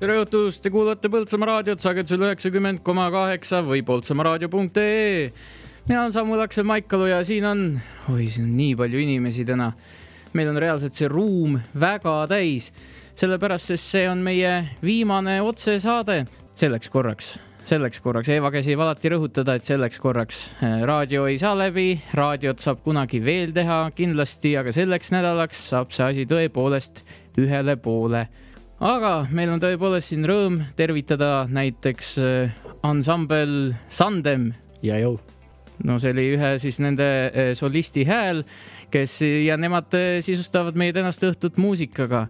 tere õhtust, te kuulate Põltsamaa raadiot sagedusel üheksakümmend koma kaheksa või poltsamaaraadio.ee. mina olen Samuel Aksel Maikalu ja siin on, oi, siin on nii palju inimesi täna. meil on reaalselt see ruum väga täis, sellepärast, sest see on meie viimane otsesaade selleks korraks selleks korraks, Eeva käsib alati rõhutada, et selleks korraks raadio ei saa läbi, raadiot saab kunagi veel teha kindlasti, aga selleks nädalaks saab see asi tõepoolest ühele poole aga meil on tõepoolest siin rõõm tervitada näiteks äh, ansambel Sandem. ja jõu. no see oli ühe siis nende äh, solisti hääl, kes ja nemad äh, sisustavad meie tänast õhtut muusikaga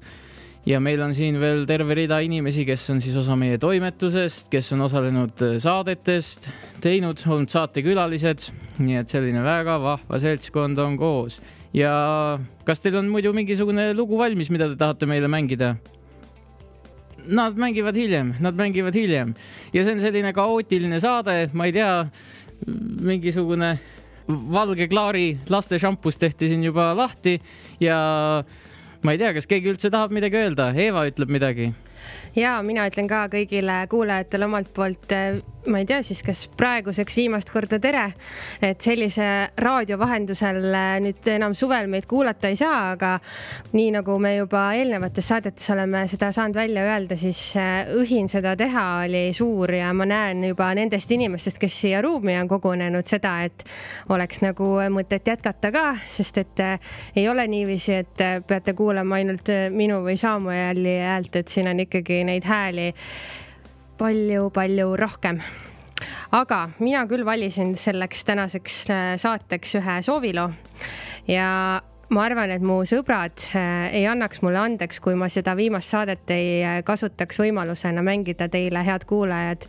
ja meil on siin veel terve rida inimesi, kes on siis osa meie toimetusest, kes on osalenud saadetest, teinud, olnud saatekülalised, nii et selline väga vahva seltskond on koos. ja kas teil on muidu mingisugune lugu valmis, mida te tahate meile mängida? Nad mängivad hiljem, nad mängivad hiljem. Ja see on selline kaootiline saade, ma ei tea, mingisugune valge klaari laste šampus tehti siin juba lahti ja ma ei tea, kas keegi üldse tahab midagi öelda, Eeva ütleb midagi. Ja mina ütlen ka kõigile kuulajatele omalt poolt ma ei tea siis, kas praeguseks viimast korda tere, et sellise raadio vahendusel äh, nüüd enam suvel meid kuulata ei saa, aga nii nagu me juba eelnevates saadetes oleme seda saanud välja öelda, siis äh, õhin seda teha oli suur ja ma näen juba nendest inimestest, kes siia ruumi on kogunenud, seda, et oleks nagu mõtet jätkata ka, sest et äh, ei ole niiviisi, et peate kuulama ainult minu või Samueli häält, et siin on ikkagi neid hääli palju-palju rohkem aga mina küll valisin selleks tänaseks äh, saateks ühe sooviloo ja ma arvan, et mu sõbrad äh, ei annaks mulle andeks, kui ma seda viimast saadet ei äh, kasutaks võimalusena mängida teile, head kuulajad,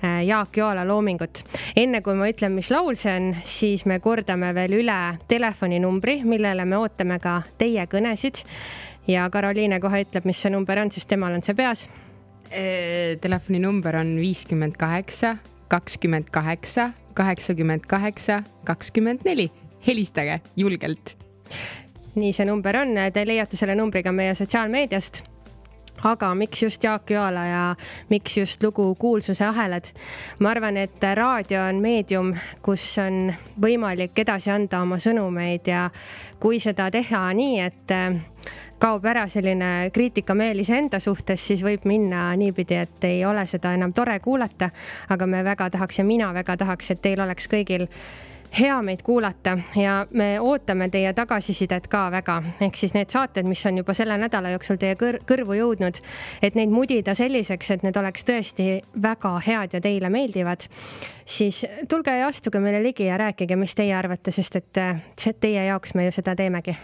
Jaak Joala loomingut. enne kui ma ütlen, mis laul see on, siis me kordame veel üle telefoninumbri, millele me ootame ka teie kõnesid. ja Karoliine kohe ütleb, mis see number on, sest temal on see peas telefoninumber on viiskümmend kaheksa, kakskümmend kaheksa, kaheksakümmend kaheksa, kakskümmend neli. helistage julgelt. nii see number on, te leiate selle numbriga meie sotsiaalmeediast aga miks just Jaak Joala ja miks just lugu Kuulsuse ahelad? ma arvan, et raadio on meedium, kus on võimalik edasi anda oma sõnumeid ja kui seda teha nii, et kaob ära selline kriitikameel iseenda suhtes, siis võib minna niipidi, et ei ole seda enam tore kuulata. aga me väga tahaks ja mina väga tahaks, et teil oleks kõigil hea meid kuulata. Ja me ootame teie tagasisidet ka väga, ehk siis need saated, mis on juba selle nädala jooksul teie kõr kõrvu jõudnud, et neid mudida selliseks, et need oleks tõesti väga head ja teile meeldivad, siis tulge ja astuge meile ligi ja rääkige, mis teie arvate, sest et teie jaoks me ju seda teemegi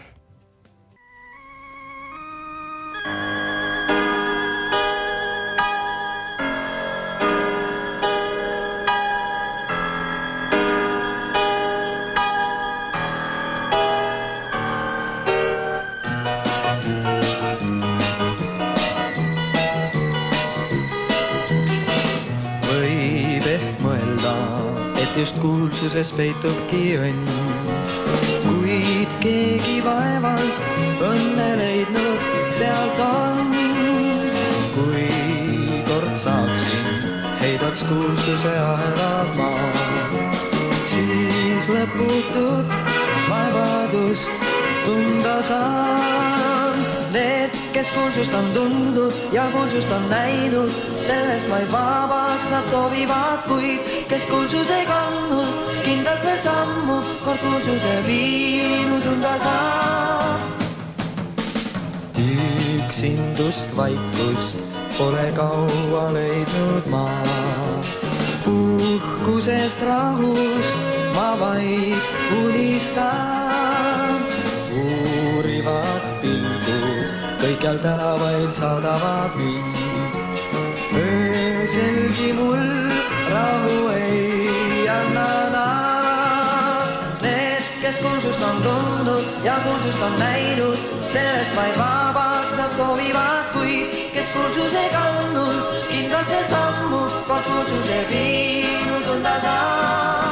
just kuulsuses peitubki õnn. kuid keegi vaevalt õnne leidnud sealt on. kui kord saaksin, heidaks kuulsuse ahelad maha, siis lõputut vaevadust tunda saan. Kes kuulsust on tundnud ja kuulsust on näinud, sellest vaid vabaks nad soovivad, kuid kes kuulsuse kandnud, kindlalt veel sammu, kord kuulsuse viinud tunda saab. üksindust, vaikust pole kaua leidnud ma. uhkusest, rahust ma vaid unistan. uurivad pilgud kõikjal tänavail saadavad mind. ööselgi mul rahu ei anna nad. Need, kes kuulsust on tundnud ja kuulsust on näinud, sellest vaid vabaks nad soovivad, kuid kes kuulsuse kandnud, kindlalt veel sammu, kord kuulsuse viinud tunda saab.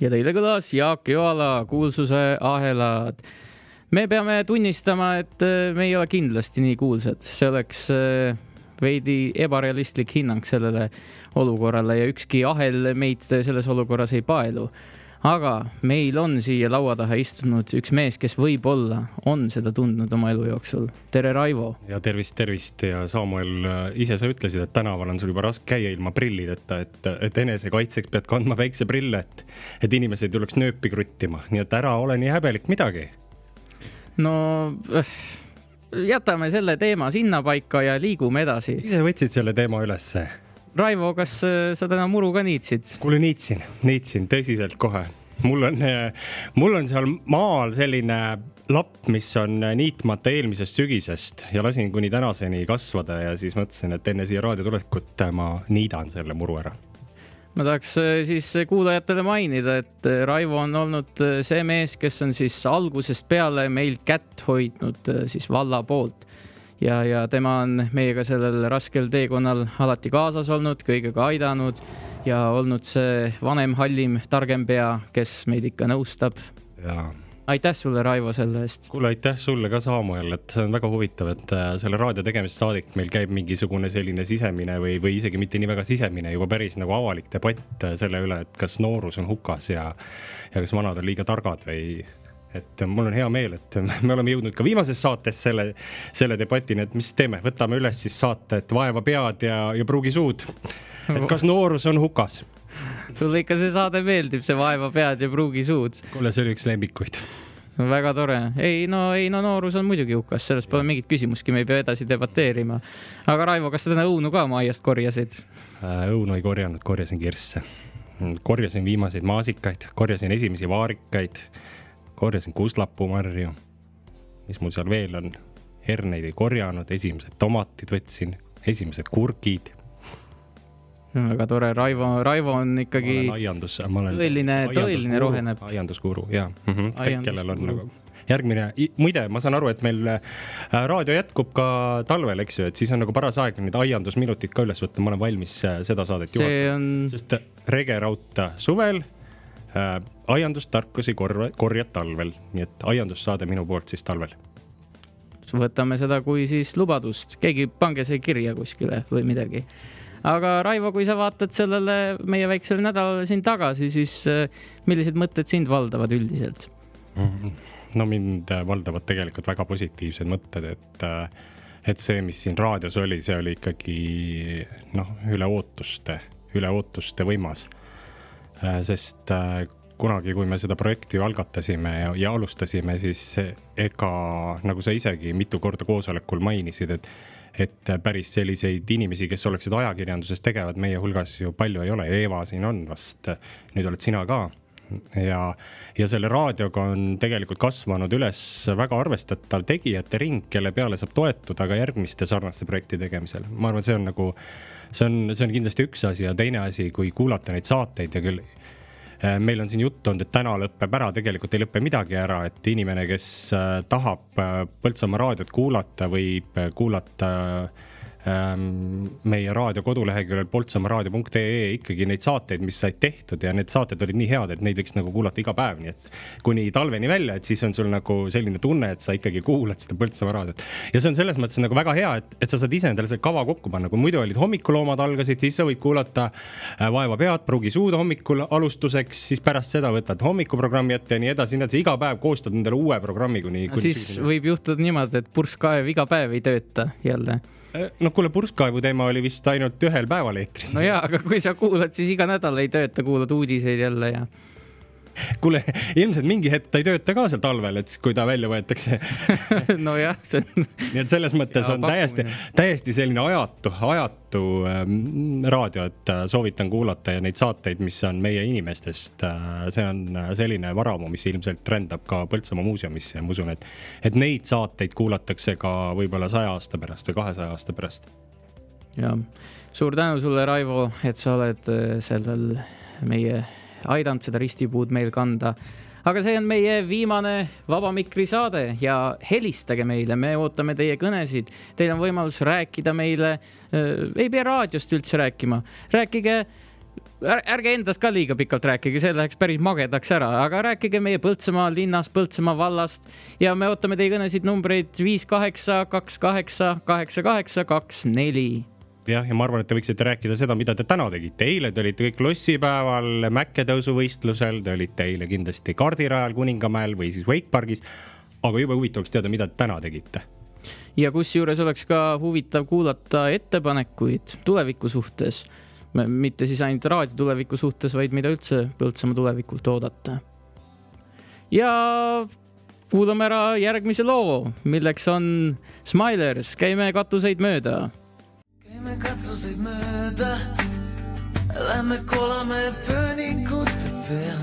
Ja teile kõlas Jaak Joala kuulsuse ahelad. me peame tunnistama, et äh, me ei ole kindlasti nii kuulsad, see oleks äh, veidi ebarealistlik hinnang sellele olukorrale ja ükski ahel meid selles olukorras ei paelu. Aga meil on siia laua taha istunud üks mees, kes võib-olla on seda tundnud oma elu jooksul. tere, Raivo! ja tervist, tervist ja Samuel, ise sa ütlesid, et tänaval on sul juba raske käia ilma prillideta, et, et enesekaitseks pead kandma päikseprille, et, et inimesed ei tuleks nööpi kruttima, nii et ära ole nii häbelik midagi. no äh, jätame selle teema sinnapaika ja liigume edasi. ise võtsid selle teema ülesse. Raivo, kas äh, sa täna muru ka niitsid? kuule, niitsin, niitsin tõsiselt kohe. mul on, mul on seal maal selline lapp, mis on niitmata eelmisest sügisest ja lasin kuni tänaseni kasvada ja siis mõtlesin, et enne siia raadio tulekut ma niidan selle muru ära ma tahaks äh, siis kuulajatele mainida, et äh, Raivo on olnud äh, see mees, kes on siis algusest peale meil kätt hoidnud siis valla poolt. Ja, ja tema on meiega sellel raskel teekonnal alati kaasas olnud, kõigega aidanud ja olnud see vanem, hallim, targem pea, kes meid ikka nõustab. jaa aitäh sulle, Raivo, selle eest. kuule, aitäh sulle ka, Samuel, et see on väga huvitav, et äh, selle raadio tegemist saadik meil käib mingisugune selline sisemine või, või isegi mitte nii väga sisemine, juba päris nagu avalik debatt äh, selle üle, et kas noorus on hukas ja, ja kas vanad on liiga targad või et mul on hea meel, et me oleme jõudnud ka viimases saates selle, selle debatini, et mis teeme, võtame üles siis saate, et vaeva pead ja, ja pruugi suud. et kas noorus on hukas sulle ikka see saade meeldib, see Vaeva pead ja pruugi suud. kuule, see oli üks lemmikuid väga tore, ei no, ei no noorus on muidugi hukas, sellest pole mingit küsimustki, me ei pea edasi debateerima. aga Raivo, kas sa täna õunu ka oma aiast korjasid? Äh, õunu ei korjanud, korjasin kirsse. korjasin viimaseid maasikaid, korjasin esimesi vaarikaid, korjasin kuslapuumarju. mis mul seal veel on? herneid ei korjanud, esimesed tomatid võtsin, esimesed kurgid väga tore, Raivo, Raivo on ikkagi. aiandus, tõeline, tõeline roheneb. aianduskuru ja mm -hmm. kellel on nagu järgmine, muide, ma saan aru, et meil äh, raadio jätkub ka talvel, eks ju, et siis on nagu paras aeg need aiandusminutid ka üles võtta, ma olen valmis äh, seda saadet juhatama on.... sest Rege Raudta suvel äh,, aiandustarkusi korva, korjad talvel, nii et aiandussaade minu poolt siis talvel. Võtame seda kui siis lubadust, keegi pange see kirja kuskile või midagi. Aga Raivo, kui sa vaatad sellele meie väiksele nädalale siin tagasi, siis äh, millised mõtted sind valdavad üldiselt? no mind valdavad tegelikult väga positiivsed mõtted, et, äh, et see, mis siin raadios oli, see oli ikkagi noh, üle ootuste, üle ootuste võimas. Äh, sest kunagi, kui me seda projekti algatasime ja, ja alustasime, siis ega nagu sa isegi mitu korda koosolekul mainisid, et et päris selliseid inimesi, kes oleksid ajakirjanduses tegevad, meie hulgas ju palju ei ole, Eeva siin on vast, nüüd oled sina ka ja, ja selle raadioga on tegelikult kasvanud üles väga arvestatav tegijate ring, kelle peale saab toetuda ka järgmiste sarnaste projektide tegemisel. ma arvan, see on nagu, see on, see on kindlasti üks asi ja teine asi, kui kuulata neid saateid ja küll Äh, meil on siin juttu olnud, et täna lõpeb ära, tegelikult ei lõpe midagi ära, et inimene, kes äh, tahab äh, Põltsamaa raadiot kuulata, võib kuulata Ähm, meie raadio koduleheküljel poltsamaaraadio.ee ikkagi neid saateid, mis said tehtud ja need saated olid nii head, et neid võiks nagu kuulata iga päev, nii et kuni talveni välja, et siis on sul nagu selline tunne, et sa ikkagi kuulad seda Põltsamaa raadiot. ja see on selles mõttes nagu väga hea, et, et sa saad ise endale selle kava kokku panna, kui muidu olid hommikuloomad algasid, siis sa võid kuulata äh, Vaeva pead, pruugi suuda hommikul alustuseks, siis pärast seda võtad hommikuprogrammi ette ja nii edasi, nii edasi, iga päev koostad endale uue programmi kuni, kuni. siis võib juhtuda niimoodi, et purskkaev iga päev ei tööta jälle no kuule, purskkaevu teema oli vist ainult ühel päeval eetris. no jaa, aga kui sa kuulad, siis iga nädal ei tööta, kuulad uudiseid jälle ja kuule, ilmselt mingi hetk ta ei tööta ka seal talvel, et kui ta välja võetakse nojah, see on. nii et selles mõttes ja, on täiesti, täiesti selline ajatu, ajatu ähm, raadio, et äh, soovitan kuulata ja neid saateid, mis on meie inimestest äh,. see on äh, selline varamu, mis ilmselt rändab ka Põltsamaa muuseumisse ja ma usun, et, et neid saateid kuulatakse ka võib-olla saja aasta pärast või kahesaja aasta pärast. ja suur tänu sulle, Raivo, et sa oled äh, sellel meie aidanud seda ristipuud meil kanda. aga see on meie viimane Vaba Mikri saade ja helistage meile, me ootame teie kõnesid. Teil on võimalus rääkida meile, ei pea raadiost üldse rääkima, rääkige ärge endast ka liiga pikalt rääkige, see läheks päris magedaks ära, aga rääkige meie Põltsamaa linnast, Põltsamaa vallast ja me ootame teie kõnesid numbreid viis kaheksa, kaks kaheksa, kaheksa kaheksa, kaks neli jah, ja ma arvan, et te võiksite rääkida seda, mida te täna tegite. eile te olite kõik lossipäeval, mäkketõusuvõistlusel, te olite eile kindlasti kardirajal Kuningamäel või siis Wakepargis. aga jube huvitav oleks teada, mida te täna tegite. ja kusjuures oleks ka huvitav kuulata ettepanekuid tuleviku suhtes mitte siis ainult raadio tuleviku suhtes, vaid mida üldse Põltsamaa tulevikult oodata. ja kuulame ära järgmise loo, milleks on Smilers, käime katuseid mööda. Käime katuseid mööda, lähme kolame pööningute peal.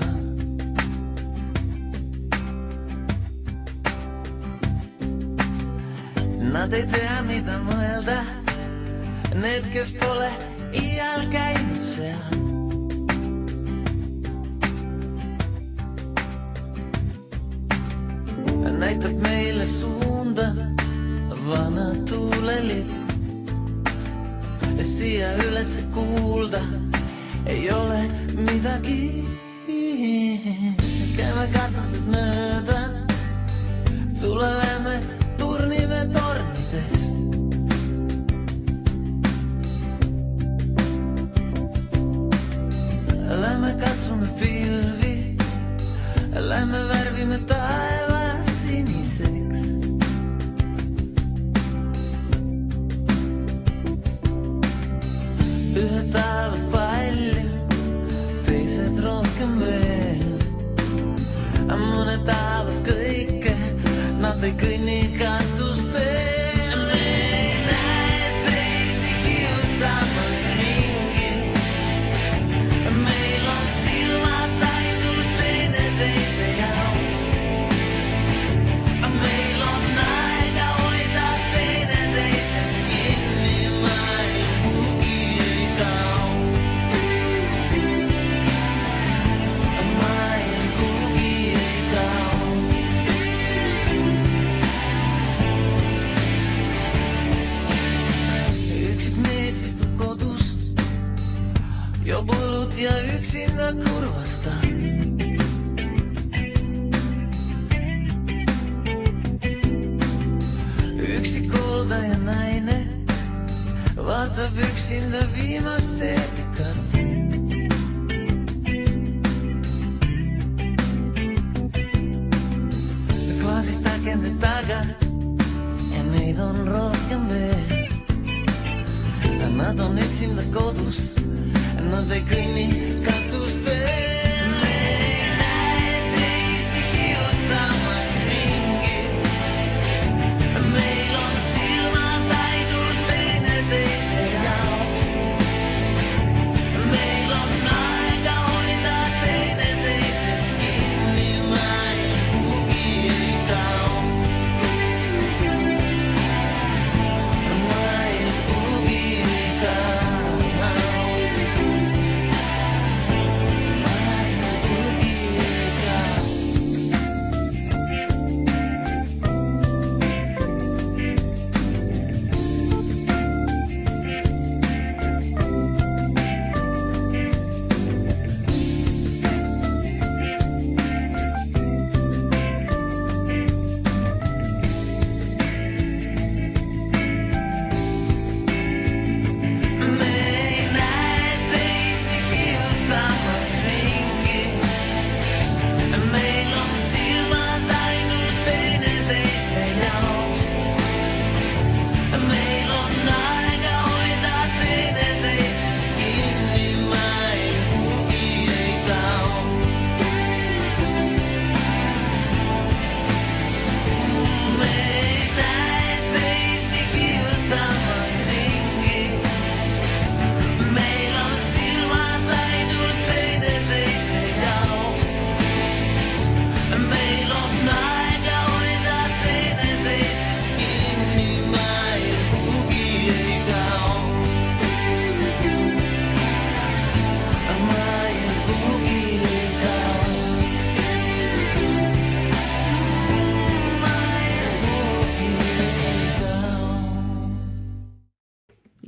Nad ei tea, mida mõelda, need, kes pole iial käinud seal. näitab meile suunda vana tuulelipp. Siia üles kuulda ei ole midagi. käime katused mööda, tule lähme turnime tornidest. Lähme katsume pilvi, lähme värvime taeva ühed tahavad palju, teised rohkem veel. mõned tahavad kõike, nad ei kõnni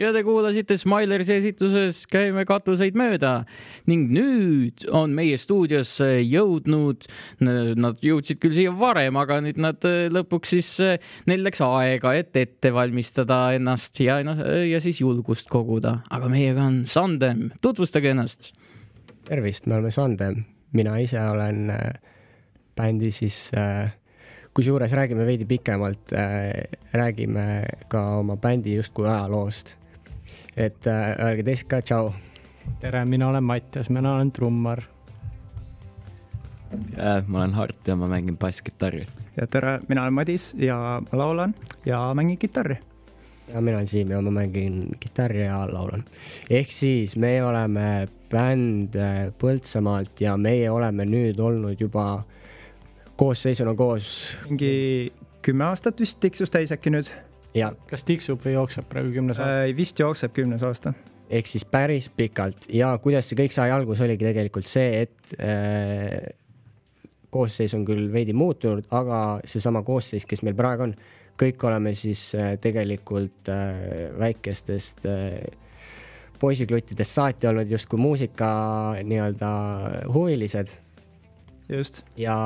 ja te kuulasite Smilersi esituses Käime katuseid mööda. Ning nüüd on meie stuudiosse jõudnud, nad jõudsid küll siia varem, aga nüüd nad äh, lõpuks siis, äh, neil läks aega, et ette valmistada ennast ja, ja siis julgust koguda, aga meiega on Sandem, tutvustage ennast. tervist, me oleme Sandem, mina ise olen äh, bändi siis kusjuures räägime veidi pikemalt, räägime ka oma bändi justkui ajaloost et äh, öelge teist ka tšau. tere, mina olen Mattias, mina olen trummar. ma olen Hart ja ma mängin basskitarri. ja tere, mina olen Madis ja ma laulan ja mängin kitarri. ja mina olen Siim ja ma mängin kitarri ja laulan. ehk siis me oleme bänd äh, Põltsamaalt ja meie oleme nüüd olnud juba koosseisuna koos. mingi kümme aastat vist tiksus täis äkki nüüd. Kas tiksub või jookseb praegu kümnes aasta äh,? vist jookseb kümnes aasta. ehk siis päris pikalt ja kuidas see kõik sai alguse, oligi tegelikult see, et äh, koosseis on küll veidi muutunud, aga seesama koosseis, kes meil praegu on, kõik oleme siis äh, tegelikult äh, väikestest äh, poisikluttidest saati olnud justkui muusika nii-öelda huvilised. just. ja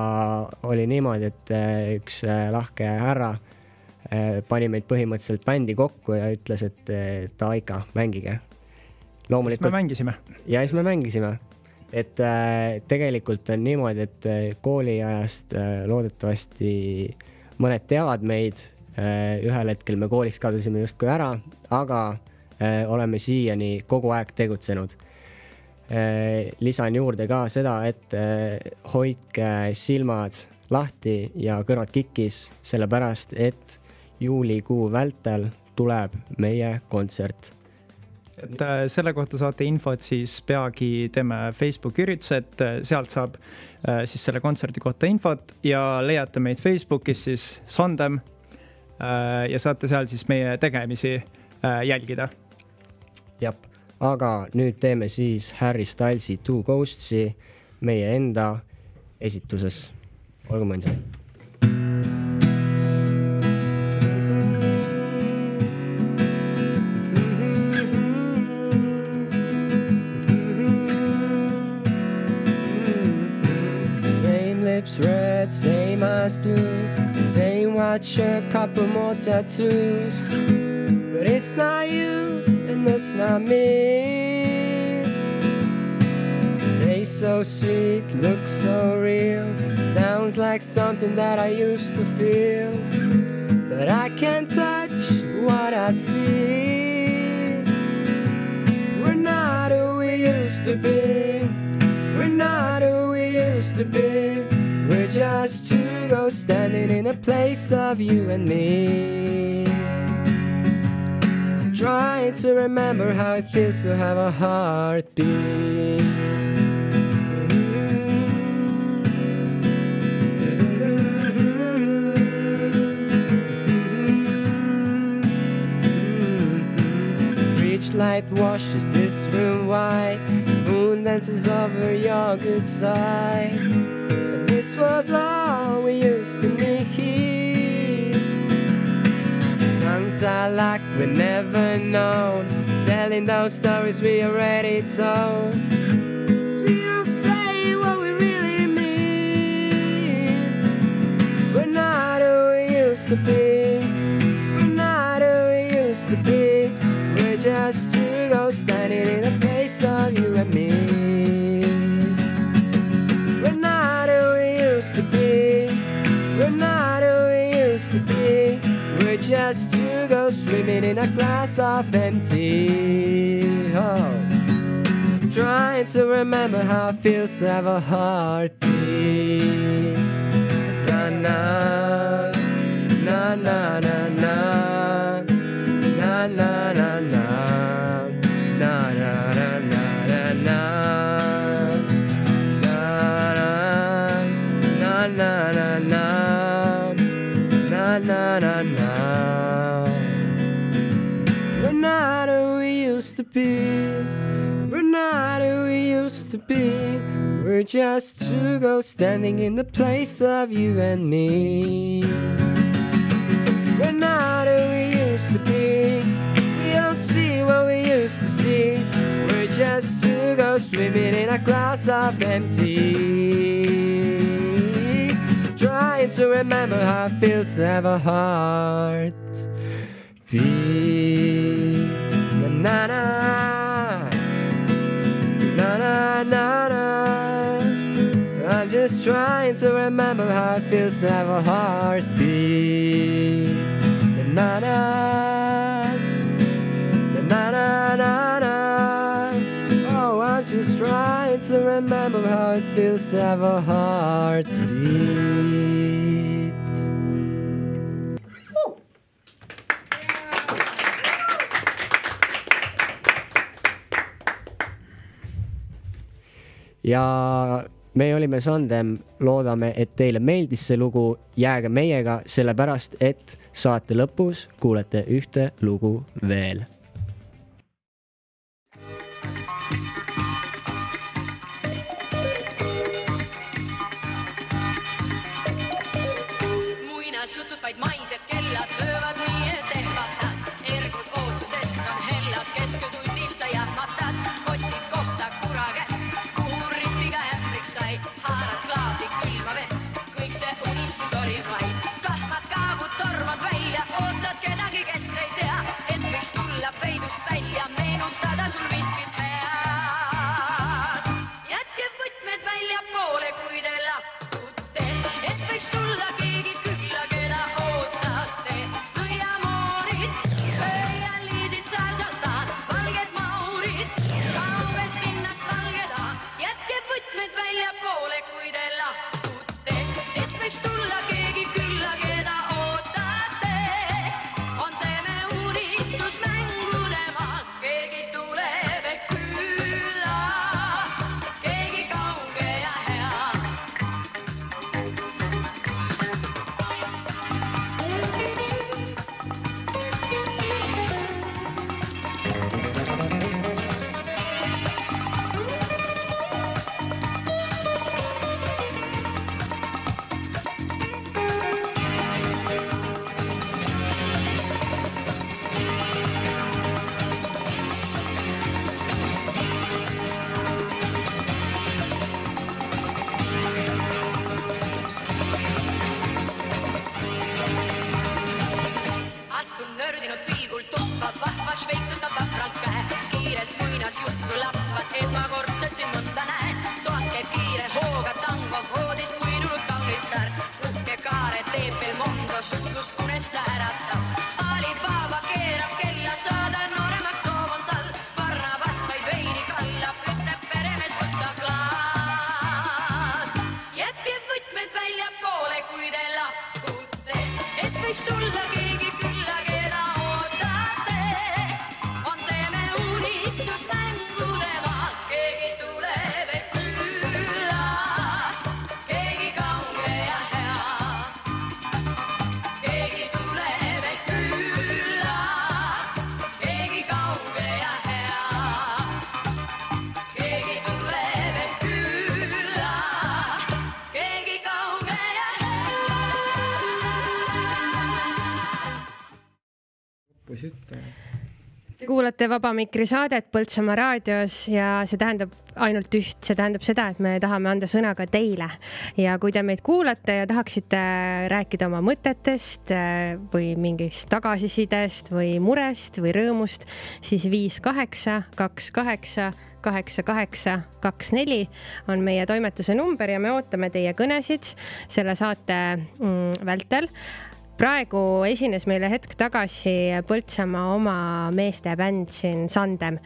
oli niimoodi, et üks lahke härra pani meid põhimõtteliselt bändi kokku ja ütles, et davai ikka, mängige. loomulikult. siis me mängisime. ja siis me mängisime. et äh, tegelikult on niimoodi, et äh, kooliajast äh, loodetavasti mõned teavad meid äh,. ühel hetkel me koolist kadusime justkui ära, aga äh, oleme siiani kogu aeg tegutsenud äh,. lisan juurde ka seda, et äh, hoidke silmad lahti ja kõrvad kikis, sellepärast et juulikuu vältel tuleb meie kontsert. et äh, selle kohta saate infot siis peagi teeme Facebooki üritused, äh, sealt saab äh, siis selle kontserdi kohta infot ja leiate meid Facebookis siis Sondem. ja saate seal siis meie tegemisi jälgida. jah, aga nüüd teeme siis Harry Stylesi Two Ghosts'i meie enda esituses. olge mõnsad eyes blue, same white shirt, couple more tattoos. But it's not you, and it's not me. Taste so sweet, looks so real, sounds like something that I used to feel. But I can't touch what I see. We're not who we used to be. We're not who we used to be. We're just two ghosts standing in a place of you and me. Trying to remember how it feels to have a heartbeat. Bridge light washes this room white. Moon dances over your good side this was all we used to need. Tongue tied like we never known, telling those stories we already told. We don't say what we really mean. We're not who we used to be. We're not who we used to be. We're just two ghosts standing in a place of you and me. Just to go swimming in a glass of empty. Oh. Trying to remember how it feels to have a heartbeat. Na na na na na We're not who we used to be. We're just two ghosts standing in the place of you and me. We're not who we used to be. We don't see what we used to see. We're just two ghosts swimming in a glass of empty. Trying to remember how it feels to have a heart. beat. Na na na na na na. I'm just trying to remember how it feels to have a heartbeat. Na na na na na na. Oh, I'm just trying to remember how it feels to have a heartbeat. Ja me olime Sandem, loodame, et teile meeldis see lugu, jääge meiega, sellepärast et saate lõpus kuulete ühte lugu veel muinasjutus vaid maised kellad löövad nii, et ehmatad. ergud ootusest on hellad, kesköötunnil astun nördinud pilgul tuppa, vahva šveik tõstab vapralt käe. kiirelt muinasjuttu lapvad, esmakordselt sind mõnda näen. toas käib kiire hooga tango, voodist uinunud kaunitar. uhke kaare teeb veel Mondo, suudlust unest äratab. Alibaba keerab kella, saada nooremaks kuulate Vaba Mikri saadet Põltsamaa raadios ja see tähendab ainult üht, see tähendab seda, et me tahame anda sõna ka teile. ja kui te meid kuulate ja tahaksite rääkida oma mõtetest äh, või mingist tagasisidest või murest või rõõmust, siis viis kaheksa, kaks kaheksa, kaheksa, kaheksa, kaks, neli on meie toimetuse number ja me ootame teie kõnesid selle saate mm, vältel praegu esines meile hetk tagasi Põltsamaa oma meestebänd siin Sandem.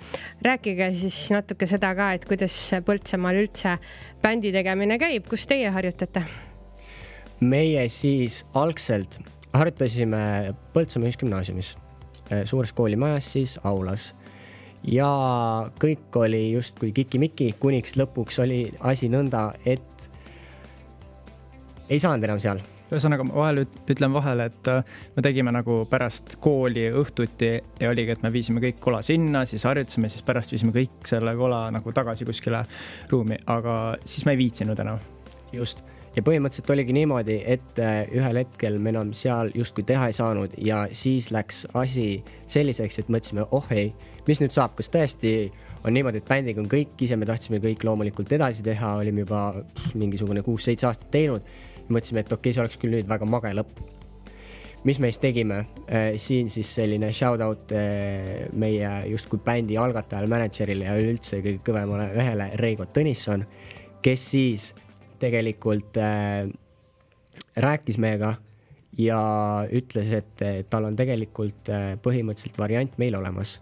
rääkige siis natuke seda ka, et kuidas Põltsamaal üldse bändi tegemine käib, kus teie harjutate? meie siis algselt harjutasime Põltsamaa Ühisgümnaasiumis, suures koolimajas siis aulas ja kõik oli justkui kikimiki, kuniks lõpuks oli asi nõnda, et ei saanud enam seal ühesõnaga, ma vahel üt- ütlen vahele, et äh, me tegime nagu pärast kooli õhtuti ja oligi, et me viisime kõik kola sinna, siis harjutasime, siis pärast viisime kõik selle kola nagu tagasi kuskile ruumi, aga siis me ei viitsinud enam. just, ja põhimõtteliselt oligi niimoodi, et äh, ühel hetkel me enam seal justkui teha ei saanud ja siis läks asi selliseks, et mõtlesime, oh ei, mis nüüd saab, kas tõesti on niimoodi, et bändiga on kõik, ise me tahtsime kõik loomulikult edasi teha, olime juba mingisugune kuus-seitse aastat teinud. mõtlesime, et okei okay,, see oleks küll nüüd väga mage lõpp. mis me siis tegime, siin siis selline shout out eh, meie justkui bändi algatajale, mänedžerile ja üleüldse kõige kõvemale mehele Reigo Tõnisson, kes siis tegelikult äh, rääkis meiega ja ütles, et tal on tegelikult põhimõtteliselt variant meil olemas.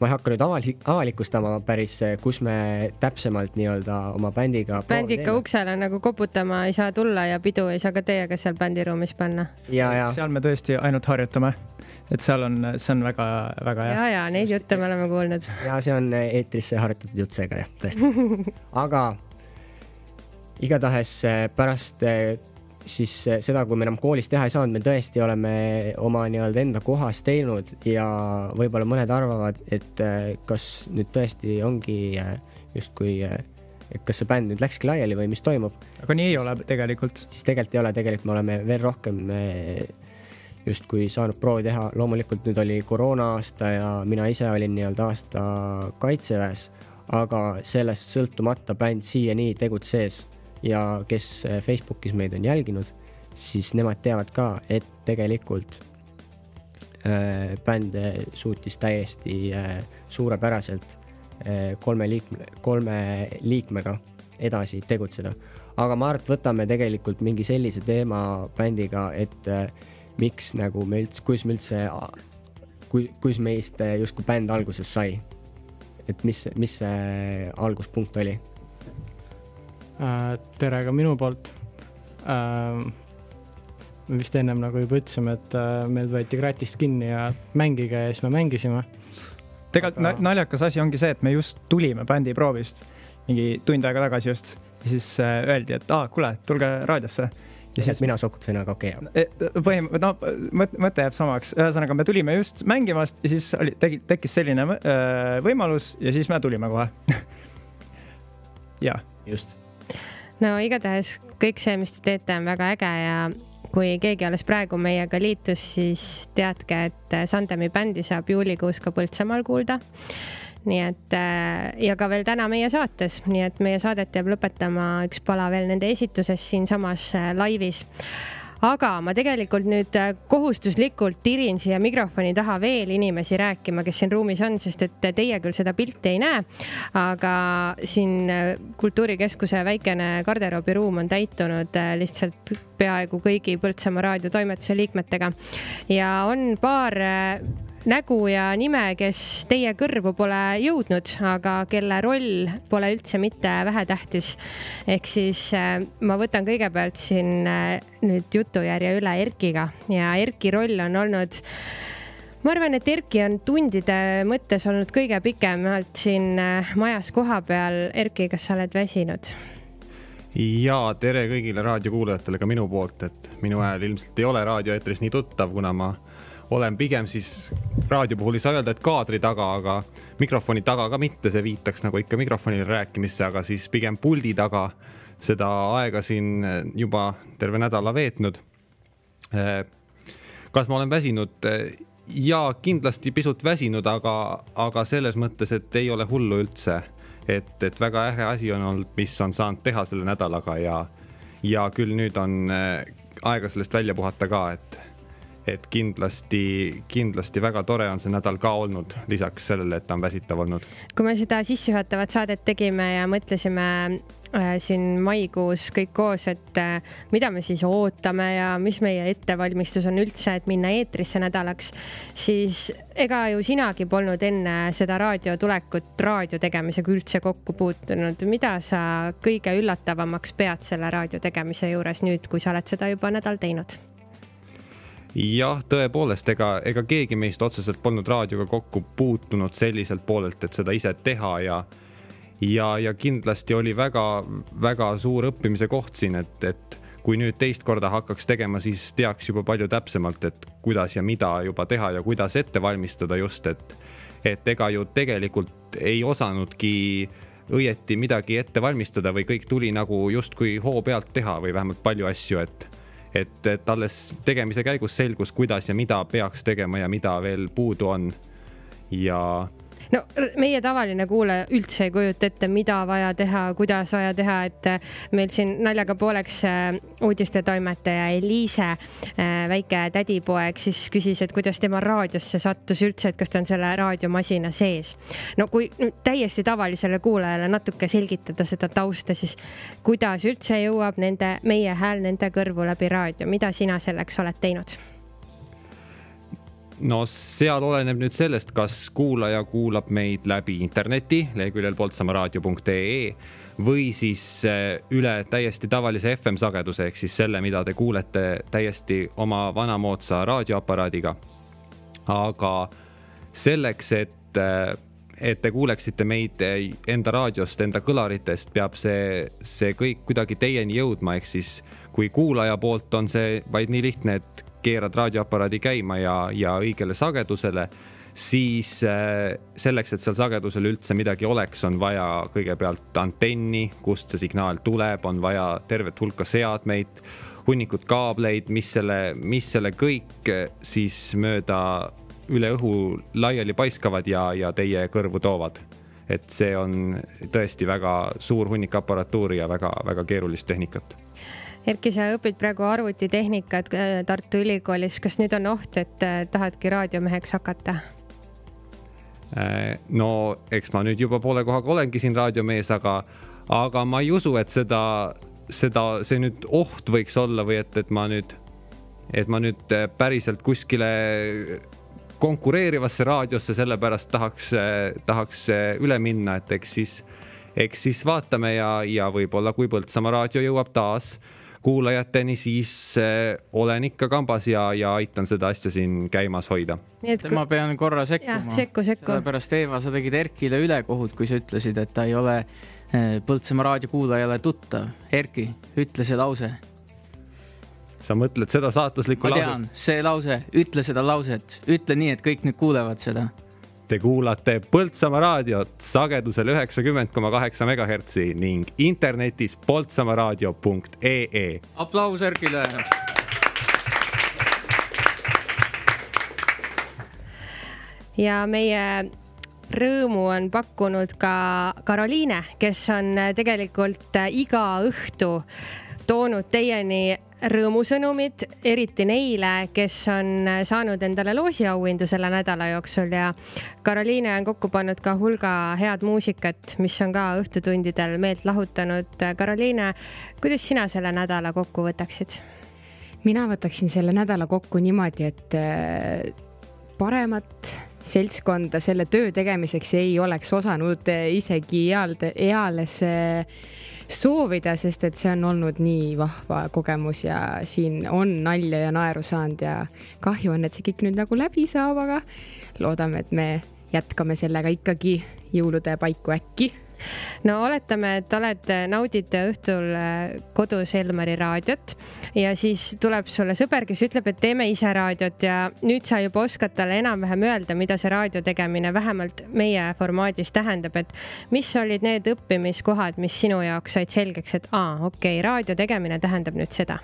Ma ei hakka nüüd avalik, avalikustama päris, kus me täpsemalt nii-öelda oma bändiga. bänd ikka uksele nagu koputama ei saa tulla ja pidu ei saa ka teiega seal bändiruumis panna. ja, ja seal me tõesti ainult harjutame, et seal on, see on väga-väga hea. ja, ja neid jutte me oleme kuulnud. ja see on eetrisse harjutatud jutt seega jah, tõesti. aga igatahes eh, pärast eh, siis eh, seda, kui me enam koolis teha ei saanud, me tõesti oleme oma nii-öelda enda kohas teinud ja võib-olla mõned arvavad, et eh, kas nüüd tõesti ongi eh, justkui, et kas see bänd nüüd läkski laiali või mis toimub. aga nii ei ole tegelikult. siis tegelikult ei ole, tegelikult me oleme veel rohkem justkui saanud proovi teha, loomulikult nüüd oli koroona aasta ja mina ise olin nii-öelda aasta kaitseväes, aga sellest sõltumata bänd siiani tegutses ja kes eh, Facebookis meid on jälginud, siis nemad teavad ka, et tegelikult äh, bänd eh, suutis täiesti äh, suurepäraselt äh, kolme liikme, kolme liikmega edasi tegutseda. aga ma arvan, et võtame tegelikult mingi sellise teema bändiga, et äh, miks nagu me üldse, kuidas me üldse, kui, kuidas meist justkui bänd alguses sai. et mis, mis see alguspunkt oli? Äh, tere ka minu poolt. me vist ennem nagu juba ütlesime, et äh, meil võeti kratist kinni ja mängige ja siis me mängisime. tegelikult Aga- naljakas asi ongi see, et me just tulime bändiproovist mingi tund aega tagasi just ja siis äh, öeldi, et aa, kuule, tulge raadiosse. ja siis mina sokutasin, aga okei E, põhim-, no mõt- mõte jääb samaks, ühesõnaga me tulime just mängimast ja siis oli, tegi, tekkis selline äh, võimalus ja siis me tulime kohe. ja. just. No igatahes kõik see, mis te teete, on väga äge ja kui keegi alles praegu meiega liitus, siis teadke, et Sandemi bändi saab juulikuus ka Põltsamaal kuulda. nii et äh, ja ka veel täna meie saates, nii et meie saadet jääb lõpetama üks pala veel nende esituses siinsamas äh, laivis aga ma tegelikult nüüd äh, kohustuslikult tirin siia mikrofoni taha veel inimesi rääkima, kes siin ruumis on, sest et teie küll seda pilti ei näe, aga siin äh, Kultuurikeskuse väikene garderoobiruum on täitunud äh, lihtsalt peaaegu kõigi Põltsamaa raadiotoimetuse liikmetega. Ja on paar nägu ja nime, kes teie kõrvu pole jõudnud, aga kelle roll pole üldse mitte vähetähtis. ehk siis äh, ma võtan kõigepealt siin äh, nüüd jutujärje üle Erkiga ja Erki roll on olnud ma arvan, et Erki on tundide mõttes olnud kõige pikemalt siin äh, majas kohapeal. Erki, kas sa oled väsinud? ja tere kõigile raadiokuulajatele ka minu poolt, et minu hääl ilmselt ei ole raadioeetris nii tuttav, kuna ma olen pigem siis raadio puhul ei saa öelda, et kaadri taga, aga mikrofoni taga ka mitte, see viitaks nagu ikka mikrofonile rääkimisse, aga siis pigem puldi taga seda aega siin juba terve nädala veetnud. kas ma olen väsinud? ja kindlasti pisut väsinud, aga, aga selles mõttes, et ei ole hullu üldse et, et väga äge asi on olnud, mis on saanud teha selle nädalaga ja, ja küll nüüd on aega sellest välja puhata ka, et, et kindlasti, kindlasti väga tore on see nädal ka olnud, lisaks sellele, et ta on väsitav olnud. kui me seda sissejuhatavat saadet tegime ja mõtlesime äh, siin maikuus kõik koos, et äh, mida me siis ootame ja mis meie ettevalmistus on üldse, et minna eetrisse nädalaks, siis ega ju sinagi polnud enne seda raadio tulekut raadio tegemisega üldse kokku puutunud. mida sa kõige üllatavamaks pead selle raadio tegemise juures nüüd, kui sa oled seda juba nädal teinud? jah, tõepoolest, ega, ega keegi meist otseselt polnud raadioga kokku puutunud selliselt poolelt, et seda ise teha ja ja, ja kindlasti oli väga-väga suur õppimise koht siin, et, et kui nüüd teist korda hakkaks tegema, siis teaks juba palju täpsemalt, et kuidas ja mida juba teha ja kuidas ette valmistada just, et et ega ju tegelikult ei osanudki õieti midagi ette valmistada või kõik tuli nagu justkui hoo pealt teha või vähemalt palju asju, et et, et alles tegemise käigus selgus, kuidas ja mida peaks tegema ja mida veel puudu on. ja no meie tavaline kuulaja üldse ei kujuta ette, mida vaja teha, kuidas vaja teha, et äh, meil siin naljaga pooleks äh, uudistetoimetaja Eliise, äh, väike tädipoeg, siis küsis, et kuidas tema raadiosse sattus üldse, et kas ta on selle raadiomasina sees. no kui täiesti tavalisele kuulajale natuke selgitada seda tausta, siis kuidas üldse jõuab nende, meie hääl nende kõrvu läbi raadio, mida sina selleks oled teinud? No seal oleneb nüüd sellest, kas kuulaja kuulab meid läbi interneti leheküljel poltsamaraadio.ee või siis eh, üle täiesti tavalise FM sageduse ehk siis selle, mida te kuulete täiesti oma vanamoodsa raadioaparaadiga. aga selleks, et, eh, et te kuuleksite meid eh, enda raadiost, enda kõlaritest, peab see, see kõik kuidagi teieni jõudma, ehk siis kui kuulaja poolt on see vaid nii lihtne, et keerad raadioaparaadi käima ja, ja õigele sagedusele, siis äh, selleks, et seal sagedusel üldse midagi oleks, on vaja kõigepealt antenni, kust see signaal tuleb, on vaja tervet hulka seadmeid, hunnikut kaableid, mis selle, mis selle kõik äh, siis mööda üle õhu laiali paiskavad ja, ja teie kõrvu toovad. et see on tõesti väga suur hunnik aparatuuri ja väga-väga keerulist tehnikat Erki, sa õpid praegu arvutitehnikat äh, Tartu Ülikoolis, kas nüüd on oht, et äh, tahadki raadiomeheks hakata? Äh, no eks ma nüüd juba poole kohaga olengi siin raadiomees, aga, aga ma ei usu, et seda, seda, see nüüd oht võiks olla või et, et ma nüüd, et ma nüüd päriselt kuskile konkureerivasse raadiosse sellepärast tahaks, tahaks üle minna, et eks siis, eks siis vaatame ja, ja võib-olla, kui Põltsamaa raadio jõuab taas kuulajateni, siis äh, olen ikka kambas ja, ja aitan seda asja siin käimas hoida. ma pean korra sekkuma. sekku, sekku. sellepärast, Eeva, sa tegid Erkile ülekohut, kui sa ütlesid, et ta ei ole äh, Põltsamaa raadiokuulajale tuttav. Erki, ütle see lause. sa mõtled seda saatuslikku lauset? ma tean, see lause, ütle seda lauset, ütle nii, et kõik nüüd kuulevad seda Te kuulate Põltsamaa raadiot sagedusel üheksakümmend koma kaheksa megahertsi ning internetis poltsamaaraadio.ee. aplaus Erkile. ja meie rõõmu on pakkunud ka Karoliine, kes on tegelikult iga õhtu toonud teieni rõõmusõnumid, eriti neile, kes on saanud endale loosiauhindu selle nädala jooksul ja Karoliine on kokku pannud ka hulga head muusikat, mis on ka õhtutundidel meelt lahutanud. Karoliine, kuidas sina selle nädala kokku võtaksid? mina võtaksin selle nädala kokku niimoodi, et äh, paremat seltskonda selle töö tegemiseks ei oleks osanud isegi eal, eales soovida, sest et see on olnud nii vahva kogemus ja siin on nalja ja naeru saanud ja kahju on, et see kõik nüüd nagu läbi saab, aga loodame, et me jätkame sellega ikkagi jõulude paiku äkki no oletame, et oled, naudid õhtul äh, kodus Elmari raadiot ja siis tuleb sulle sõber, kes ütleb, et teeme ise raadiot ja nüüd sa juba oskad talle enam-vähem öelda, mida see raadio tegemine vähemalt meie formaadis tähendab, et mis olid need õppimiskohad, mis sinu jaoks said selgeks, et aa, okei okay,, raadio tegemine tähendab nüüd seda?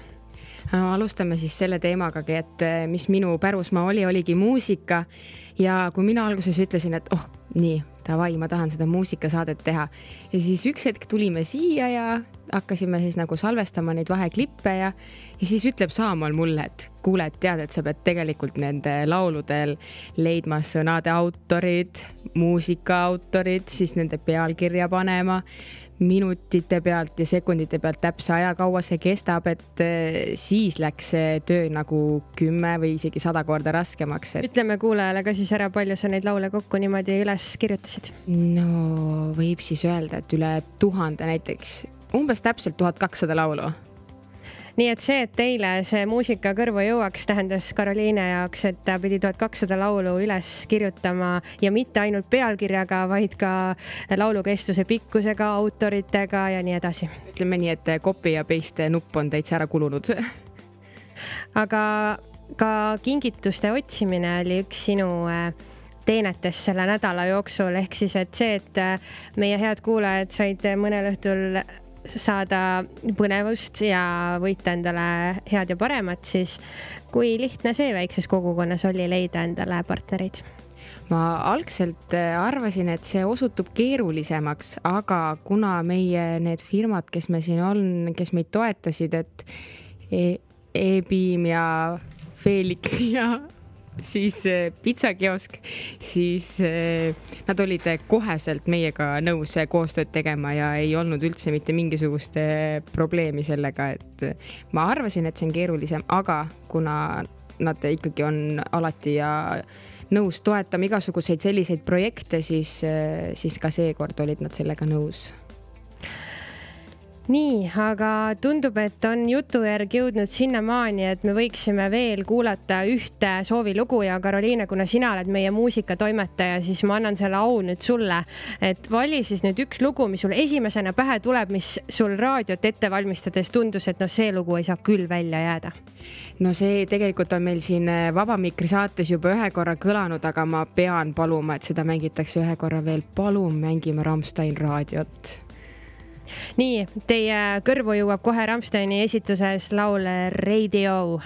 No alustame siis selle teemagagi, et äh, mis minu pärusmaa oli, oligi muusika. Ja kui mina alguses ütlesin, et oh, nii davai, ma tahan seda muusikasaadet teha. ja siis üks hetk tulime siia ja hakkasime siis nagu salvestama neid vaheklippe ja, ja siis ütleb Saamal mulle, et kuule, et tead, et sa pead tegelikult nende lauludel leidma sõnade autorid, muusika autorid, siis nende pealkirja panema minutite pealt ja sekundite pealt täpse aja, kaua see kestab, et eh, siis läks see töö nagu kümme või isegi sada korda raskemaks et.... ütleme kuulajale ka siis ära, palju sa neid laule kokku niimoodi üles kirjutasid? no võib siis öelda, et üle tuhande näiteks, umbes täpselt tuhat kakssada laulu nii et see, et teile see muusika kõrvu jõuaks, tähendas Karoliine jaoks, et ta pidi tuhat kakssada laulu üles kirjutama ja mitte ainult pealkirjaga, vaid ka laulu kestuse pikkusega, autoritega ja nii edasi. ütleme nii, et copy ja paste nupp on täitsa ära kulunud aga ka kingituste otsimine oli üks sinu äh, teenetest selle nädala jooksul, ehk siis, et see, et äh, meie head kuulajad said mõnel õhtul saada põnevust ja võita endale head ja paremat, siis kui lihtne see väikses kogukonnas oli leida endale partnereid? ma algselt äh, arvasin, et see osutub keerulisemaks, aga kuna meie need firmad, kes me siin on, kes meid toetasid, et e E-Beam ja Felix ja siis äh, pitsakiosk, siis äh, nad olid koheselt meiega nõus koostööd tegema ja ei olnud üldse mitte mingisugust probleemi sellega, et ma arvasin, et see on keerulisem, aga kuna nad ikkagi on alati ja nõus toetama igasuguseid selliseid projekte, siis, siis ka seekord olid nad sellega nõus nii, aga tundub, et on jutu järgi jõudnud sinnamaani, et me võiksime veel kuulata ühte soovilugu ja Karoliine, kuna sina oled meie muusikatoimetaja, siis ma annan selle au nüüd sulle, et vali siis nüüd üks lugu, mis sul esimesena pähe tuleb, mis sul raadiot ette valmistades tundus, et noh, see lugu ei saa küll välja jääda. no see tegelikult on meil siin äh, Vaba Mikri saates juba ühe korra kõlanud, aga ma pean paluma, et seda mängitakse ühe korra veel. palun mängime Rammstein raadiot nii, teie kõrvu jõuab kohe Rammsteini esituses laul Radio.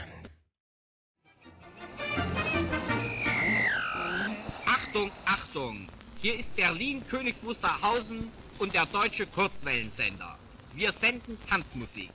Achtung, Achtung! Hier ist Berlin König Wusterhausen und der deutsche Kurzwellensender. Wir senden Tanzmusik.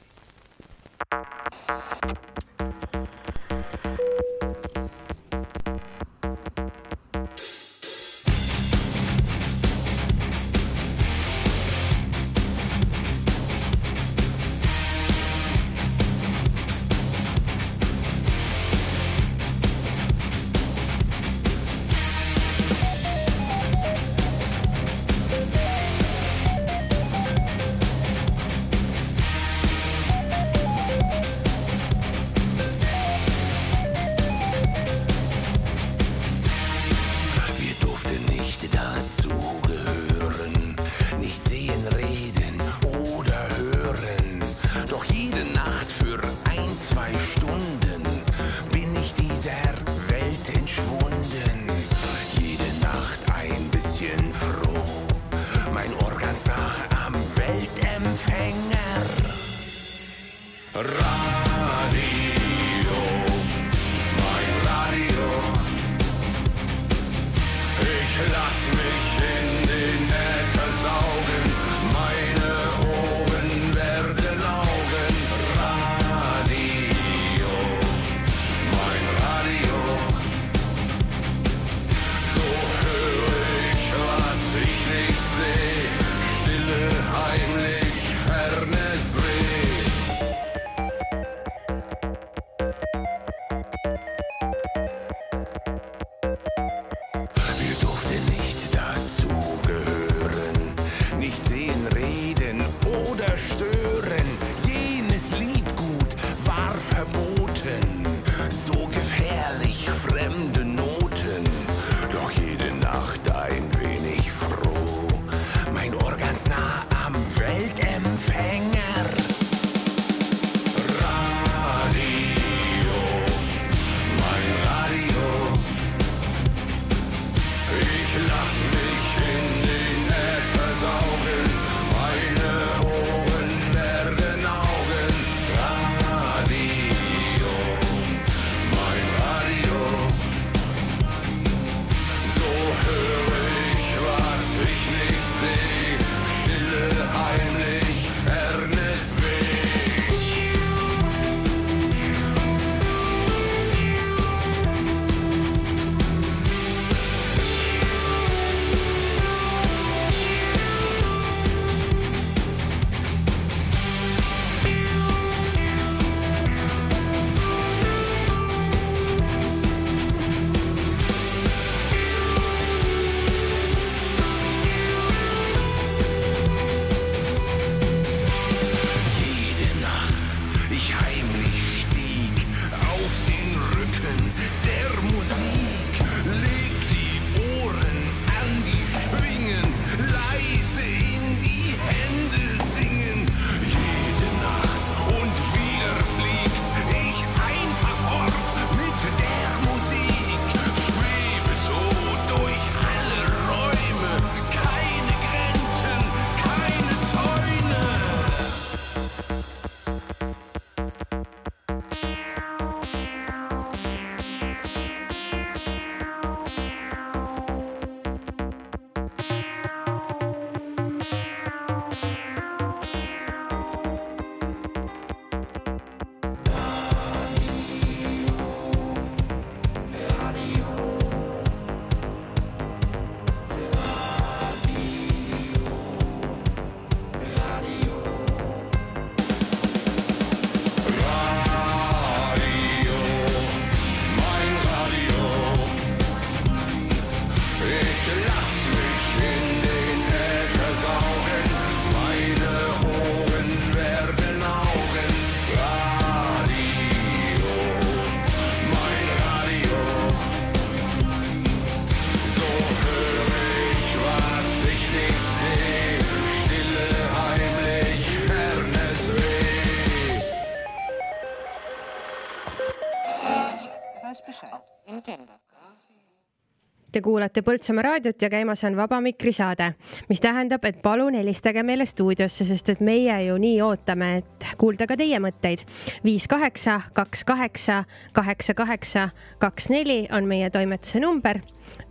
Te kuulate Põltsamaa raadiot ja käimas on Vaba Mikri saade, mis tähendab, et palun helistage meile stuudiosse, sest et meie ju nii ootame, et kuulda ka teie mõtteid. viis kaheksa, kaks kaheksa, kaheksa kaheksa, kaks neli on meie toimetuse number.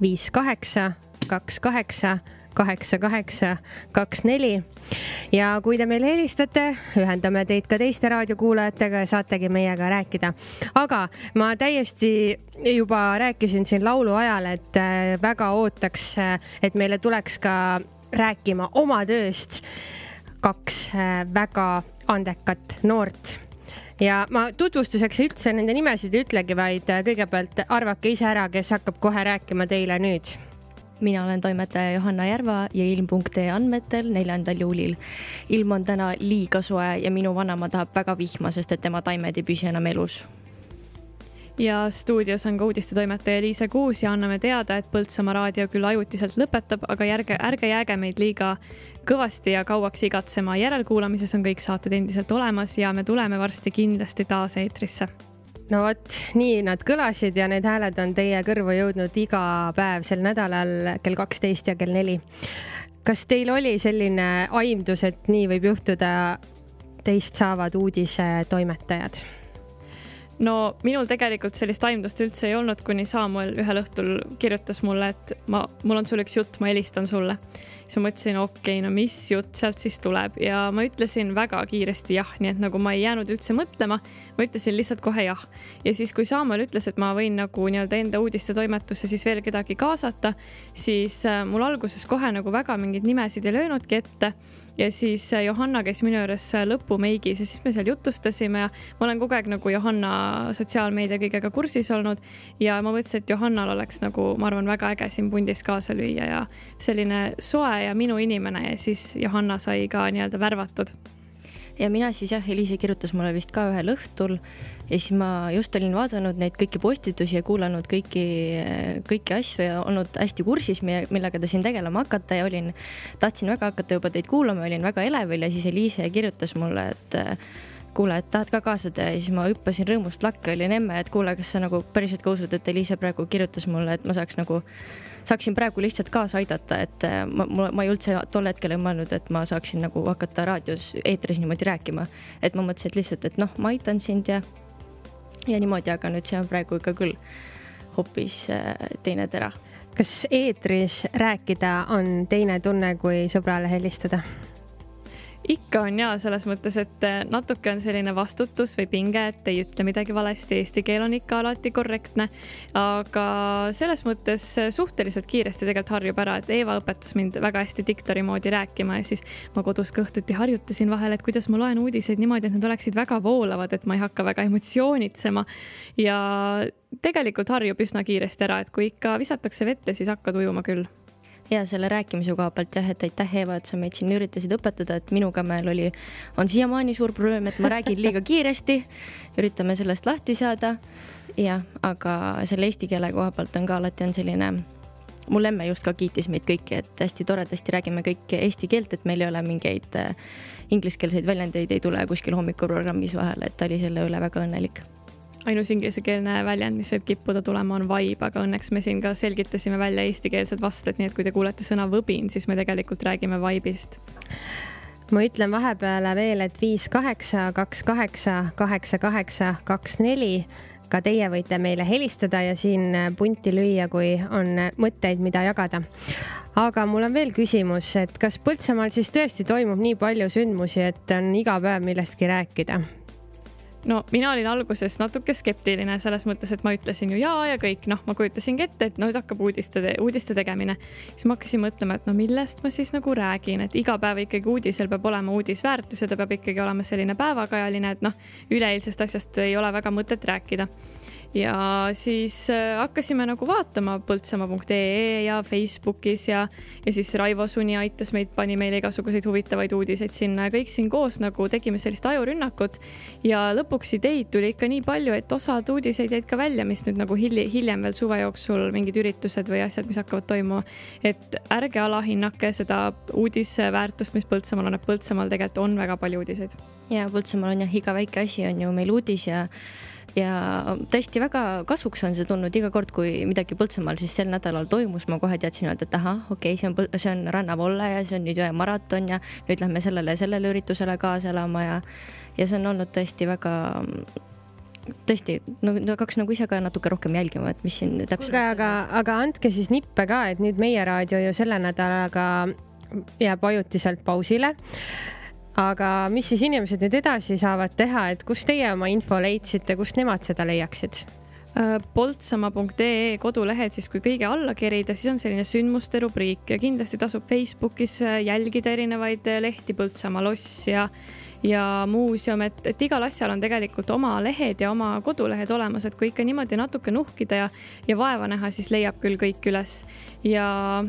viis kaheksa, kaks kaheksa kaheksa, kaheksa, kaks, neli. ja kui te meile helistate, ühendame teid ka teiste raadiokuulajatega ja saategi meiega rääkida. aga ma täiesti juba rääkisin siin laulu ajal, et äh, väga ootaks, äh, et meile tuleks ka rääkima oma tööst kaks äh, väga andekat noort ja ma tutvustuseks üldse nende nimesid ei ütlegi, vaid kõigepealt arvake ise ära, kes hakkab kohe rääkima teile nüüd mina olen toimetaja Johanna Järva ja ilm.ee andmetel neljandal juulil. ilm on täna liiga soe ja minu vanaema tahab väga vihma, sest et tema taimed ei püsi enam elus ja stuudios on ka uudistetoimetaja Liise Kuus ja anname teada, et Põltsamaa raadio küll ajutiselt lõpetab, aga ärge, ärge jääge meid liiga kõvasti ja kauaks igatsema. järelkuulamises on kõik saated endiselt olemas ja me tuleme varsti kindlasti taas eetrisse no vot, nii nad kõlasid ja need hääled on teie kõrvu jõudnud iga päev sel nädalal kell kaksteist ja kell neli. kas teil oli selline aimdus, et nii võib juhtuda, teist saavad uudisetoimetajad? No minul tegelikult sellist aimdust üldse ei olnud, kuni Samuel ühel õhtul kirjutas mulle, et ma, mul on sulle üks jutt, ma helistan sulle. Siis ma mõtlesin, okei okay,, no mis jutt sealt siis tuleb? Ja ma ütlesin väga kiiresti jah, nii et nagu ma ei jäänud üldse mõtlema, ma ütlesin lihtsalt kohe jah. ja siis, kui Samuel ütles, et ma võin nagu nii-öelda enda uudistetoimetusse siis veel kedagi kaasata, siis äh, mul alguses kohe nagu väga mingeid nimesid ei löönudki ette ja siis äh, Johanna käis minu juures äh, lõpumeigis ja siis me seal jutustasime ja ma olen kogu aeg nagu Johanna sotsiaalmeedia kõigega kursis olnud ja ma mõtlesin, et Johannal oleks nagu, ma arvan, väga äge siin pundis kaasa lüüa ja selline soe ja minu inimene ja siis Johanna sai ka nii-öelda värvatud ja mina siis jah, Eliise kirjutas mulle vist ka ühel õhtul ja siis ma just olin vaadanud neid kõiki postitusi ja kuulanud kõiki, kõiki asju ja olnud hästi kursis, millega te siin tegelema hakata ja olin, tahtsin väga hakata juba teid kuulama, olin väga elevil ja siis Eliise kirjutas mulle, et kuule, et tahad ka kaasa teha. Ja siis ma hüppasin rõõmust lakke, olin emme, et kuule, kas sa nagu päriselt ka usud, et Eliise praegu kirjutas mulle, et ma saaks nagu saaksin praegu lihtsalt kaasa aidata, et äh, ma, ma, ma ei üldse tol hetkel ei mõelnud, et ma saaksin nagu hakata raadios, eetris niimoodi rääkima. et ma mõtlesin, et lihtsalt, et noh, ma aitan sind ja, ja niimoodi, aga nüüd see on praegu ikka küll hoopis äh, teine tera. kas eetris rääkida on teine tunne, kui sõbrale helistada? Ikka on ja selles mõttes, et eh, natuke on selline vastutus või pinge, et ei ütle midagi valesti, eesti keel on ikka alati korrektne. aga selles mõttes suhteliselt kiiresti tegelikult harjub ära, et Eeva õpetas mind väga hästi diktori moodi rääkima ja siis ma kodus ka õhtuti harjutasin vahel, et kuidas ma loen uudiseid niimoodi, et need oleksid väga voolavad, et ma ei hakka väga emotsioonitsema. ja tegelikult harjub üsna kiiresti ära, et kui ikka visatakse vette, siis hakkad ujuma küll ja selle rääkimise koha pealt jah, et aitäh, Eeva, et sa meid siin üritasid õpetada, et minuga meil oli, on siiamaani suur probleem, et ma räägin liiga kiiresti. üritame sellest lahti saada. jah, aga selle eesti keele koha pealt on ka alati on selline mul emme just ka kiitis meid kõiki, et hästi toredasti räägime kõik eesti keelt, et meil ei ole mingeid äh, ingliskeelseid väljendeid ei tule kuskil hommikuprogrammis vahele, et ta oli selle üle väga õnnelik ainus inglisekeelne väljend, mis võib kippuda tulema, on vibe, aga õnneks me siin ka selgitasime välja eestikeelsed vasted, nii et kui te kuulete sõna võbin, siis me tegelikult räägime vibe'ist. ma ütlen vahepeale veel, et viis kaheksa, kaks kaheksa, kaheksa kaheksa, kaks neli ka teie võite meile helistada ja siin punti lüüa, kui on mõtteid, mida jagada. aga mul on veel küsimus, et kas Põltsamaal siis tõesti toimub nii palju sündmusi, et on iga päev millestki rääkida? No mina olin alguses natuke skeptiline selles mõttes, et ma ütlesin ju jaa ja kõik, noh, ma kujutasingi ette, et nüüd hakkab uudiste, uudiste tegemine. siis ma hakkasin mõtlema, et no millest ma siis nagu räägin, et iga päev ikkagi uudisel peab olema uudisväärtus ja ta peab ikkagi olema selline päevakajaline, et noh, üleeilsest asjast ei ole väga mõtet rääkida ja siis äh, hakkasime nagu vaatama põltsamaa.ee ja Facebookis ja, ja siis Raivo Suni aitas meid, pani meile igasuguseid huvitavaid uudiseid sinna ja kõik siin koos nagu tegime sellist ajurünnakut. ja lõpuks ideid tuli ikka nii palju, et osad uudiseid jäid ka välja, mis nüüd nagu hiljem, hiljem veel suve jooksul mingid üritused või asjad, mis hakkavad toimuma. et ärge alahinnake seda uudisväärtust, mis Põltsamaal on, et Põltsamaal tegelikult on väga palju uudiseid. ja Põltsamaal on jah, iga väike asi on ju meil uudis ja ja tõesti väga kasuks on see tulnud iga kord, kui midagi Põltsamaal siis sel nädalal toimus, ma kohe teadsin öelda, et ahah, okei okay,, see on, see on rannavolle ja see on nüüd jõemaraton ja nüüd lähme sellele ja sellele üritusele kaasa elama ja, ja see on olnud tõesti väga tõesti, no hakkaks nagu ise ka natuke rohkem jälgima, et mis siin täpselt. kuulge, aga, aga andke siis nippe ka, et nüüd meie raadio ju selle nädalaga jääb ajutiselt pausile. Aga mis siis inimesed nüüd edasi saavad teha, et kust teie oma info leidsite, kust nemad seda leiaksid? poltsamaa.ee kodulehed siis, kui kõige alla kerida, siis on selline sündmuste rubriik ja kindlasti tasub Facebookis äh, jälgida erinevaid äh, lehti, Põltsamaa loss ja ja muuseum, et, et igal asjal on tegelikult oma lehed ja oma kodulehed olemas, et kui ikka niimoodi natuke nuhkida ja, ja vaeva näha, siis leiab küll kõik üles ja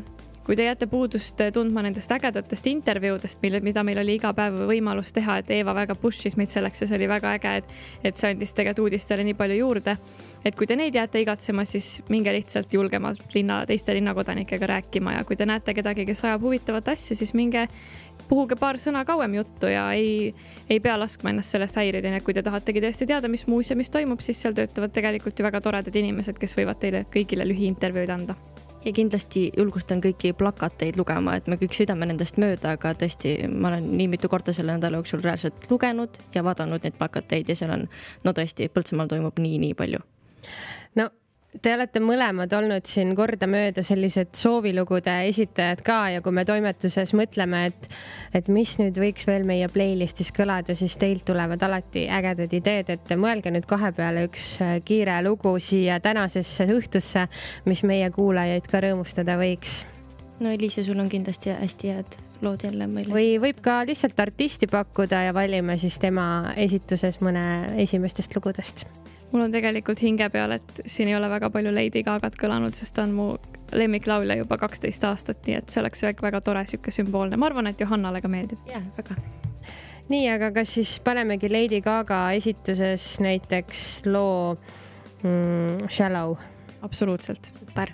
kui te jääte puudust tundma nendest ägedatest intervjuudest, mille, mida meil oli iga päev võimalus teha, et Eeva väga push'is meid selleks ja see oli väga äge, et, et see andis tegelikult uudistele nii palju juurde. et kui te neid jääte igatsema, siis minge lihtsalt julgemalt linna, teiste linnakodanikega rääkima ja kui te näete kedagi, kes ajab huvitavat asja, siis minge puhuge paar sõna kauem juttu ja ei, ei pea laskma ennast sellest häirida, nii et kui te tahategi tõesti teada, mis muuseumis toimub, siis seal töötavad tegelikult ju väga toredad inimesed, kes võivad teile kõigile lühiintervjuud anda ja kindlasti julgustan kõiki plakateid lugema, et me kõik sõidame nendest mööda, aga tõesti, ma olen nii mitu korda selle nädala jooksul reaalselt lugenud ja vaadanud neid plakateid ja seal on, no tõesti, Põltsamaal toimub nii-nii palju. no te olete mõlemad olnud siin kordamööda sellised soovilugude esitajad ka ja kui me toimetuses mõtleme, et, et mis nüüd võiks veel meie playlist'is kõlada, siis teilt tulevad alati ägedad ideed, et mõelge nüüd kahe peale üks äh, kiire lugu siia tänasesse õhtusse, mis meie kuulajaid ka rõõmustada võiks. no Eliise, sul on kindlasti hästi head lood jälle meile. või võib ka lihtsalt artisti pakkuda ja valime siis tema esituses mõne esimestest lugudest mul on tegelikult hinge peal, et siin ei ole väga palju Lady Gaga't kõlanud, sest ta on mu lemmiklaulja juba kaksteist aastat, nii et see oleks väga tore, sihuke sümboolne. ma arvan, et Johannale ka meeldib. jah, väga. nii, aga kas siis panemegi Lady Gaga esituses näiteks loo mm, Shallow? absoluutselt. super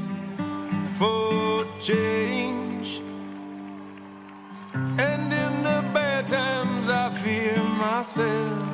for change. And in the bad times, I fear myself.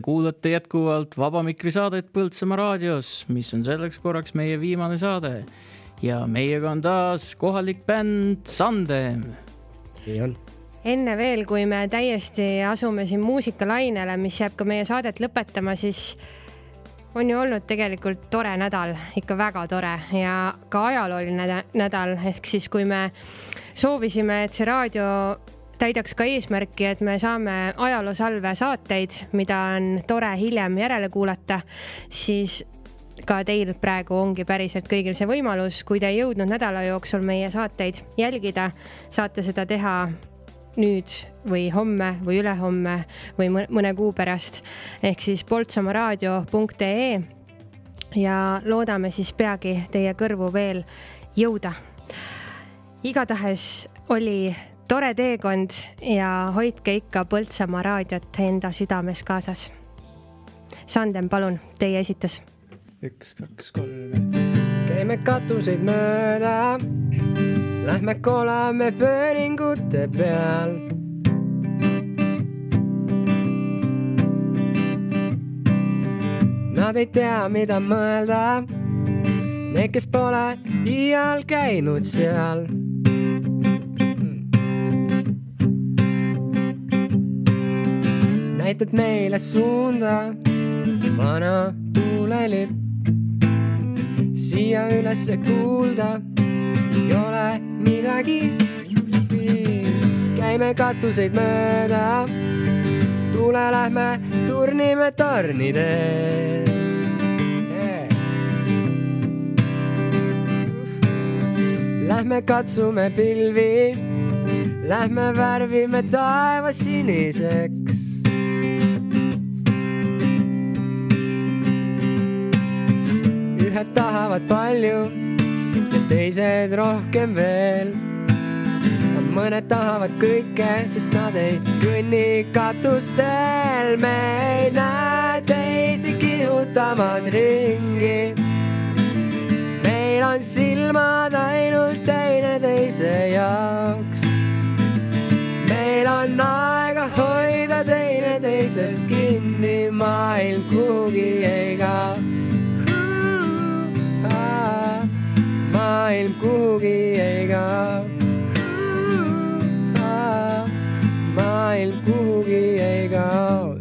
Te kuulate jätkuvalt Vaba Mikri saadet Põltsamaa raadios, mis on selleks korraks meie viimane saade. ja meiega on taas kohalik bänd Sandem. nii on. enne veel, kui me täiesti asume siin muusikalainele, mis jääb ka meie saadet lõpetama, siis on ju olnud tegelikult tore nädal, ikka väga tore ja ka ajalooline näda- nädal, ehk siis kui me soovisime, et see raadio täidaks ka eesmärki, et me saame ajaloosalve saateid, mida on tore hiljem järele kuulata, siis ka teil praegu ongi päriselt kõigil see võimalus, kui te ei jõudnud nädala jooksul meie saateid jälgida, saate seda teha nüüd või homme või ülehomme või mõ- mõne kuu pärast ehk siis poltsamaaraadio.ee ja loodame siis peagi teie kõrvu veel jõuda. igatahes oli tore teekond ja hoidke ikka Põltsamaa raadiot enda südames kaasas. Sandem, palun, teie esitus. üks, kaks, kolm. käime katuseid mööda, lähme kolame pööringute peal. Nad ei tea, mida mõelda, need, kes pole iial käinud seal näitad meile suunda, vana tuulelipp. siia ülesse kuulda ei ole midagi. käime katuseid mööda, tule lähme turnime tornides. Lähme katsume pilvi, lähme värvime taeva siniseks. Ühed tahavad palju ja teised rohkem veel. mõned tahavad kõike, sest nad ei kõnni katustel. me ei näe teisi kihutamas ringi. meil on silmad ainult teineteise jaoks. meil on aega hoida teineteisest kinni, maailm kuhugi ei kao maailm kuhugi ei kao. maailm kuhugi ei kao.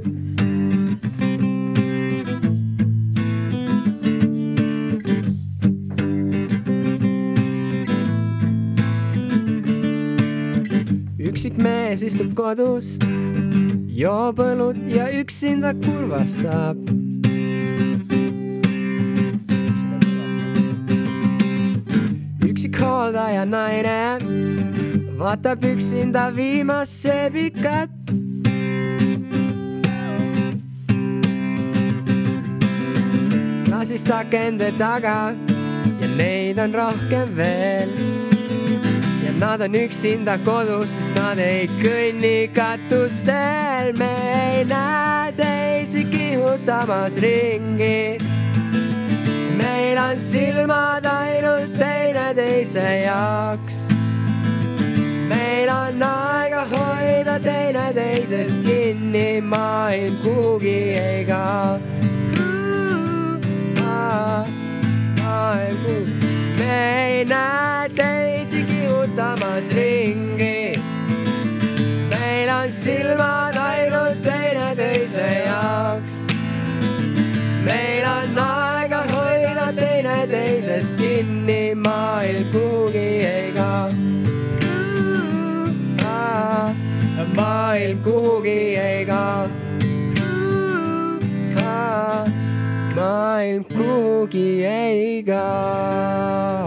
üksik mees istub kodus, joob õlut ja üksinda kurvastab hooldaja naine vaatab üksinda viimast seebikat. klaasist akende taga ja neid on rohkem veel. ja nad on üksinda kodus, sest nad ei kõnni katustel, me ei näe teisi kihutamas ringi meil on silmad ainult teineteise jaoks. meil on aega hoida teineteisest kinni, maailm kuhugi ei kao. maailm kuhugi, me ei näe teisi kihutamas ringi. meil on silmad maailm kuhugi ei kao. maailm kuhugi ei kao.